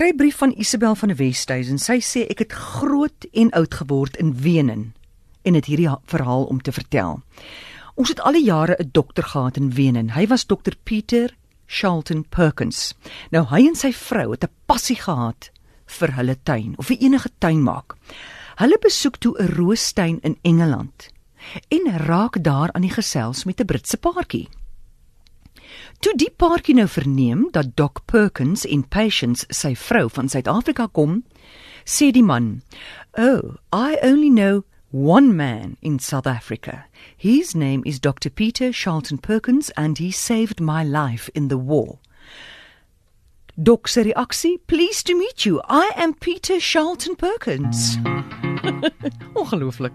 kry 'n brief van Isabel van die Westhuys en sy sê ek het groot en oud geword in Wenen en het hierdie verhaal om te vertel. Ons het al die jare 'n dokter gehad in Wenen. Hy was dokter Pieter Charlton Perkins. Nou hy en sy vrou het 'n passie gehad vir hulle tuin of vir enige tuin maak. Hulle besoek toe 'n roostuin in Engeland en raak daar aan die gesels met 'n Britse paartjie. Toe die paartjie nou verneem dat Doc Perkins en Patience sy vrou van Suid-Afrika kom, sê die man: "Oh, I only know one man in South Africa. His name is Dr. Peter Charlton Perkins and he saved my life in the war." Doc se reaksie: "Pleased to meet you. I am Peter Charlton Perkins." Ongelooflik.